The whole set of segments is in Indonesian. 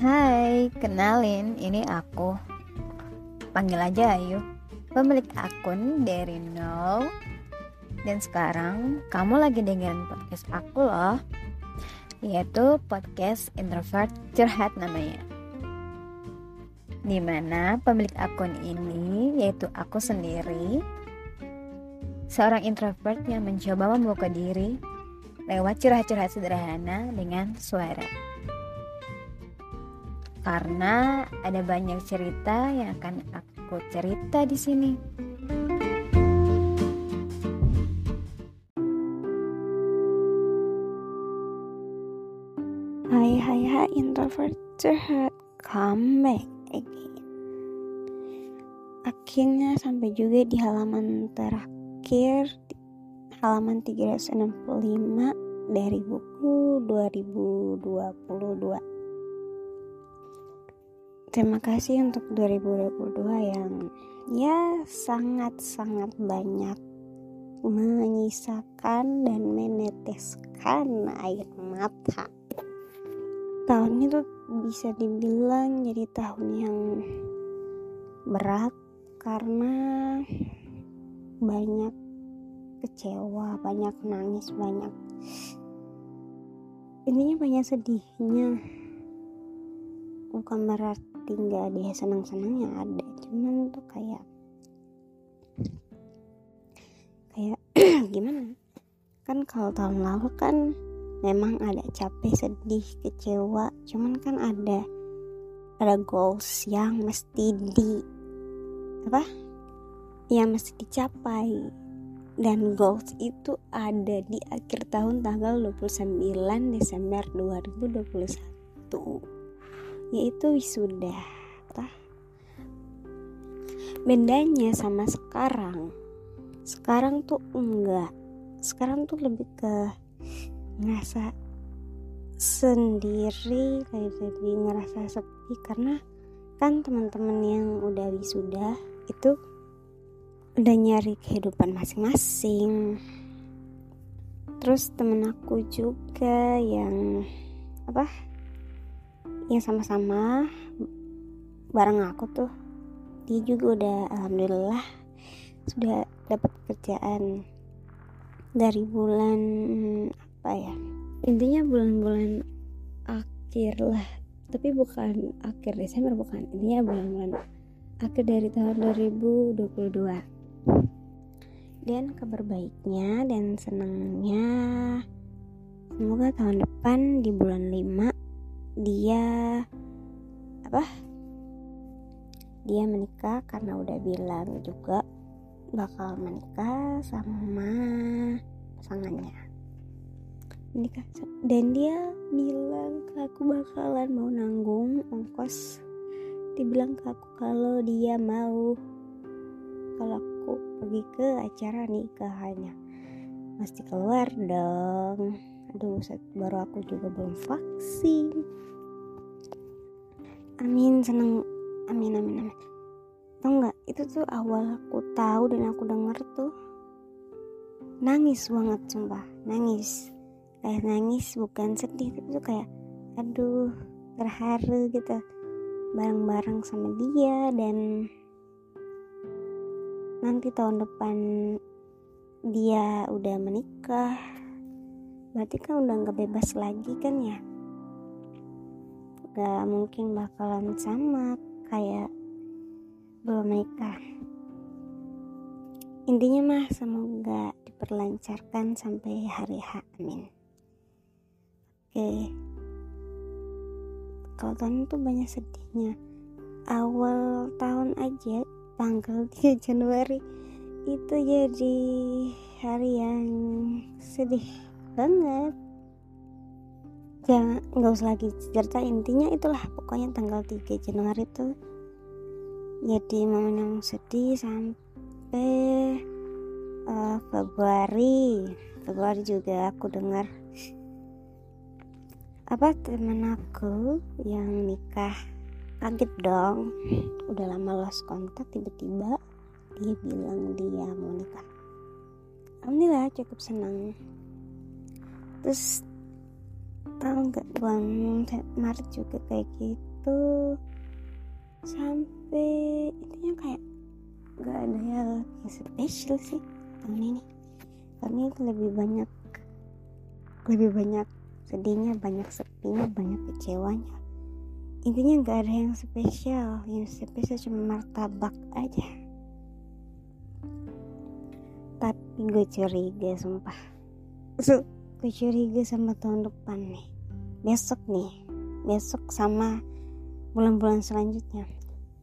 Hai, kenalin, ini aku. Panggil aja Ayu, pemilik akun dari nol. Dan sekarang kamu lagi dengerin podcast aku loh, yaitu podcast introvert curhat namanya. Di mana pemilik akun ini yaitu aku sendiri, seorang introvert yang mencoba membuka diri lewat curhat-curhat sederhana dengan suara. Karena ada banyak cerita yang akan aku cerita di sini. Hai hai hai introvert curhat come back again Akhirnya sampai juga di halaman terakhir halaman 365 dari buku 2022. Terima kasih untuk 2022 yang ya sangat-sangat banyak menyisakan dan meneteskan air mata. Tahun itu bisa dibilang jadi tahun yang berat karena banyak kecewa, banyak nangis, banyak intinya banyak sedihnya. Bukan berarti nggak ada senang-senang yang ada, cuman tuh kayak kayak gimana? Kan kalau tahun lalu kan memang ada capek, sedih, kecewa, cuman kan ada ada goals yang mesti di apa? Yang mesti dicapai dan goals itu ada di akhir tahun tanggal 29 Desember 2021 yaitu wisuda bedanya sama sekarang. Sekarang tuh enggak. Sekarang tuh lebih ke ngerasa sendiri kayak jadi ngerasa sepi. Karena kan teman-teman yang udah wisuda itu udah nyari kehidupan masing-masing. Terus temen aku juga yang apa yang sama-sama. Bareng aku tuh dia juga udah alhamdulillah sudah dapat kerjaan dari bulan apa ya intinya bulan-bulan akhir lah. Tapi bukan akhir Desember bukan. Intinya bulan-bulan akhir dari tahun 2022 dan kabar baiknya dan senangnya semoga tahun depan di bulan 5 dia apa? Dia menikah karena udah bilang juga bakal menikah sama pasangannya. Menikah dan dia bilang ke aku bakalan mau nanggung ongkos. Dibilang ke aku kalau dia mau. Kalau aku pergi ke acara nikahannya. Pasti keluar dong aduh baru aku juga belum vaksin. Amin seneng. Amin amin amin. Tau nggak itu tuh awal aku tahu dan aku denger tuh. Nangis banget sumpah. Nangis. Kayak nangis bukan sedih tapi tuh kayak aduh terharu gitu. Bareng-bareng sama dia dan nanti tahun depan dia udah menikah berarti kan udah nggak bebas lagi kan ya? Gak mungkin bakalan sama kayak belum menikah. Intinya mah semoga diperlancarkan sampai hari H amin. Oke. Kalau tahun itu banyak sedihnya. Awal tahun aja tanggal 3 Januari itu jadi hari yang sedih banget. Jangan nggak usah lagi cerita. Intinya itulah pokoknya tanggal 3 Januari itu. Jadi momen yang sedih sampai uh, Februari. Februari juga aku dengar apa temen aku yang nikah. Kaget dong. Udah lama lost kontak tiba-tiba dia bilang dia mau nikah. Alhamdulillah cukup senang terus tahu nggak bulan Maret juga kayak gitu. Itu sampai intinya kayak gak ada yang spesial sih tahun ini. Tahun ini lebih banyak lebih banyak sedihnya banyak sepinya banyak kecewanya. Intinya gak ada yang spesial yang spesial cuma martabak aja. Tapi gue curiga sumpah. so, gue curiga sama tahun depan nih. Besok nih besok sama bulan-bulan selanjutnya.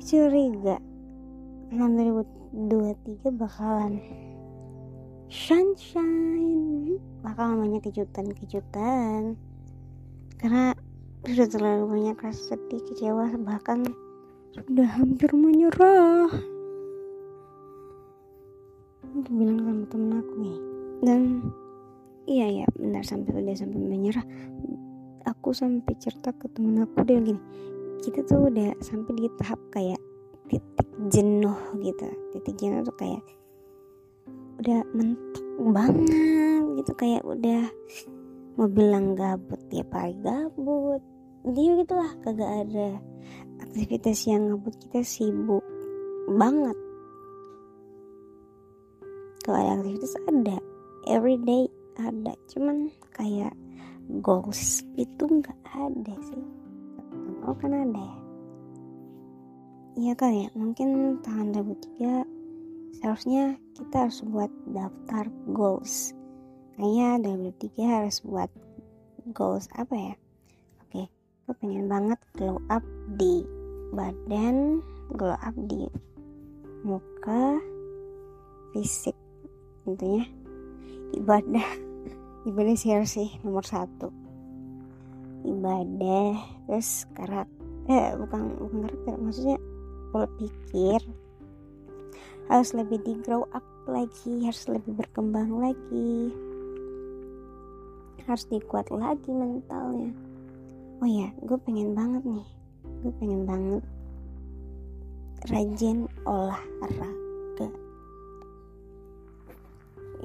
Curiga tahun 2023 bakalan sunshine. Bakal banyak kejutan-kejutan. Karena sudah terlalu banyak rasa sedih kecewa bahkan sudah hampir menyerah. Itu bilang sama temen aku nih dan iya ya benar sampai udah sampai menyerah. Aku sampai cerita ke temen aku dia gini kita tuh udah sampai di tahap kayak titik jenuh gitu. Titik jenuh tuh kayak udah mentok banget gitu kayak udah mau bilang gabut tiap hari gabut. Dia gitulah kagak ada aktivitas yang ngebut kita sibuk banget. Kalau ada aktivitas ada. Everyday ada cuman kayak goals itu nggak ada sih. Oh kan ada ya? Iya kali ya mungkin tahun 2003 seharusnya kita harus buat daftar goals. Kayaknya 2003 harus buat goals apa ya? Oke gue pengen banget glow up di badan glow up di muka fisik tentunya ibadah ibadah sih harus sih nomor satu. Ibadah terus karakter eh bukan bukan karakter maksudnya pola pikir. Harus lebih di grow up lagi harus lebih berkembang lagi. Harus dikuat lagi mentalnya. Oh ya gue pengen banget nih. Gue pengen banget rajin olahraga.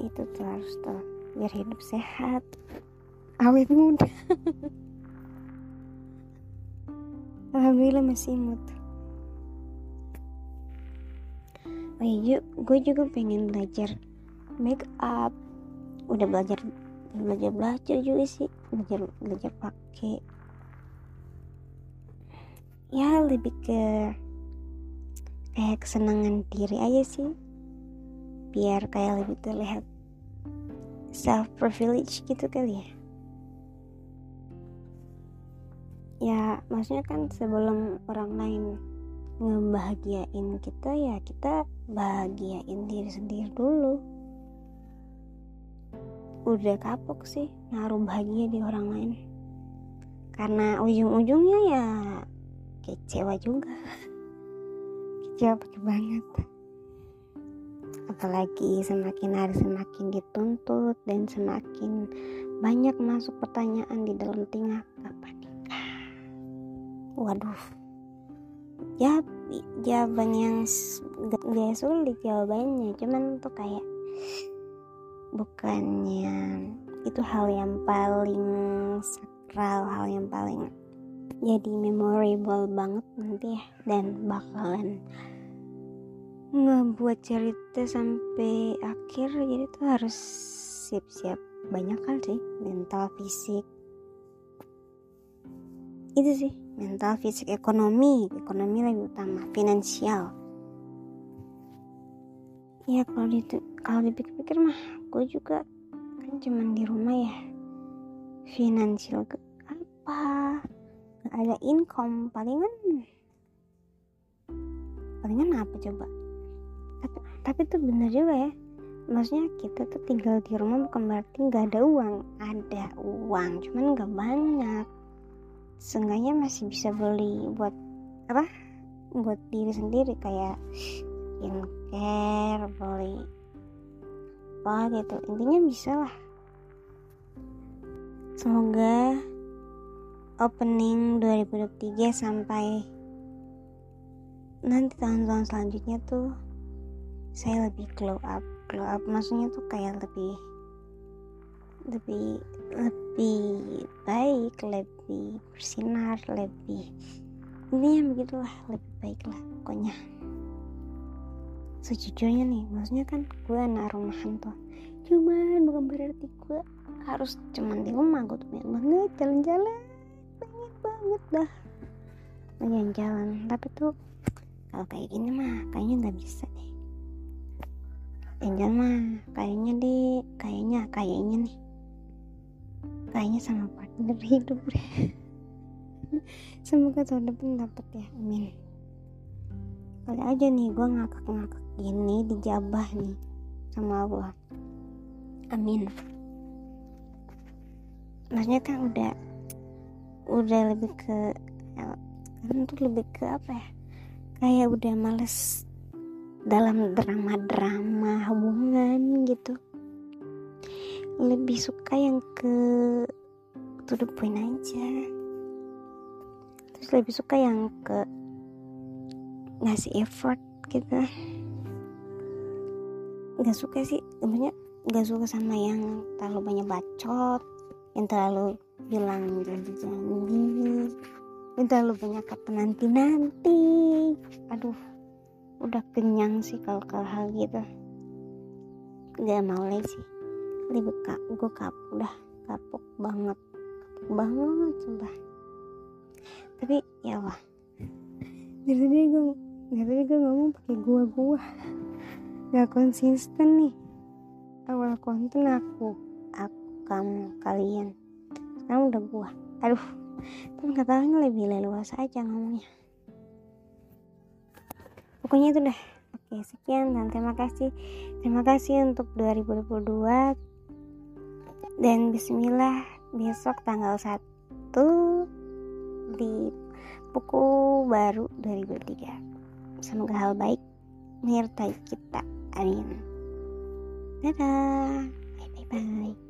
Itu harus tuh biar hidup sehat. Awet muda alhamdulillah masih imut oh iya gue juga pengen belajar make up udah belajar belajar belajar juga sih. Belajar belajar pakai ya lebih ke kayak kesenangan diri aja sih. Biar kayak lebih terlihat self privilege gitu kali ya. Ya maksudnya kan sebelum orang lain ngebahagiain kita ya kita bahagiain diri sendiri dulu. Udah kapok sih naruh bahagia di orang lain. Karena ujung-ujungnya ya kecewa juga. Kecewa banget apalagi semakin hari semakin dituntut dan semakin banyak masuk pertanyaan di dalam tingkah kapan nikah waduh. Ya jawaban yang gak sulit jawabannya. Cuman tuh kayak bukannya itu hal yang paling sakral hal yang paling jadi memorable banget nanti ya dan bakalan ngebuat cerita sampai akhir jadi tuh harus siap-siap. Banyak hal sih mental fisik. Itu sih mental fisik ekonomi. Ekonomi lebih utama finansial. Ya kalau di kalau dipikir-pikir mah gue juga kan cuman di rumah ya. Finansial ke apa? Gak ada income palingan palingan apa coba tapi tuh bener juga ya. Maksudnya kita tuh tinggal di rumah bukan berarti nggak ada uang. Ada uang cuman nggak banyak. Seenggaknya masih bisa beli buat apa buat diri sendiri. Kayak skincare beli apa gitu. Intinya bisa lah. Semoga opening 2023 sampai nanti tahun-tahun selanjutnya tuh saya lebih glow up glow up maksudnya tuh kayak lebih lebih lebih baik lebih bersinar lebih ini yang begitulah lebih baik lah pokoknya. Sejujurnya nih maksudnya kan gue anak rumahan tuh. Cuman bukan berarti gue harus cuman di rumah gue tuh pengen banget jalan-jalan pengen banget dah. Pengen jalan tapi tuh kalau kayak gini mah kayaknya nggak bisa deh jalan mah kayaknya di kayaknya kayaknya nih. Kayaknya sama partner hidup deh. Semoga tahun depan dapet ya amin. Kali aja nih gue ngakak-ngakak gini dijabah nih sama Allah. Amin. Maksudnya kan udah udah lebih ke sekarang tuh lebih ke apa ya? Kayak udah males dalam drama-drama hubungan gitu. Lebih suka yang ke to the point aja. Terus lebih suka yang ke ngasih effort gitu. Nggak suka sih sebenarnya nggak suka sama yang terlalu banyak bacot yang terlalu bilang janji-janji yang terlalu banyak kata nanti-nanti aduh udah kenyang sih kalau ke hal gitu. Gak mau lagi sih lebih kak gue kapok dah kapok banget. Kapok banget sumpah. Tapi ya Allah. Dari tadi gue dari tadi gue ngomong pakai gua gua. Gak konsisten nih. Awal konten aku aku kamu kalian. Sekarang udah gua. Aduh. Tahu ini lebih leluasa aja ngomongnya pokoknya itu dah oke sekian dan terima kasih. Terima kasih untuk 2022 dan bismillah besok tanggal 1 di buku baru 2023 semoga hal baik menyertai kita amin. Dadah. Bye bye bye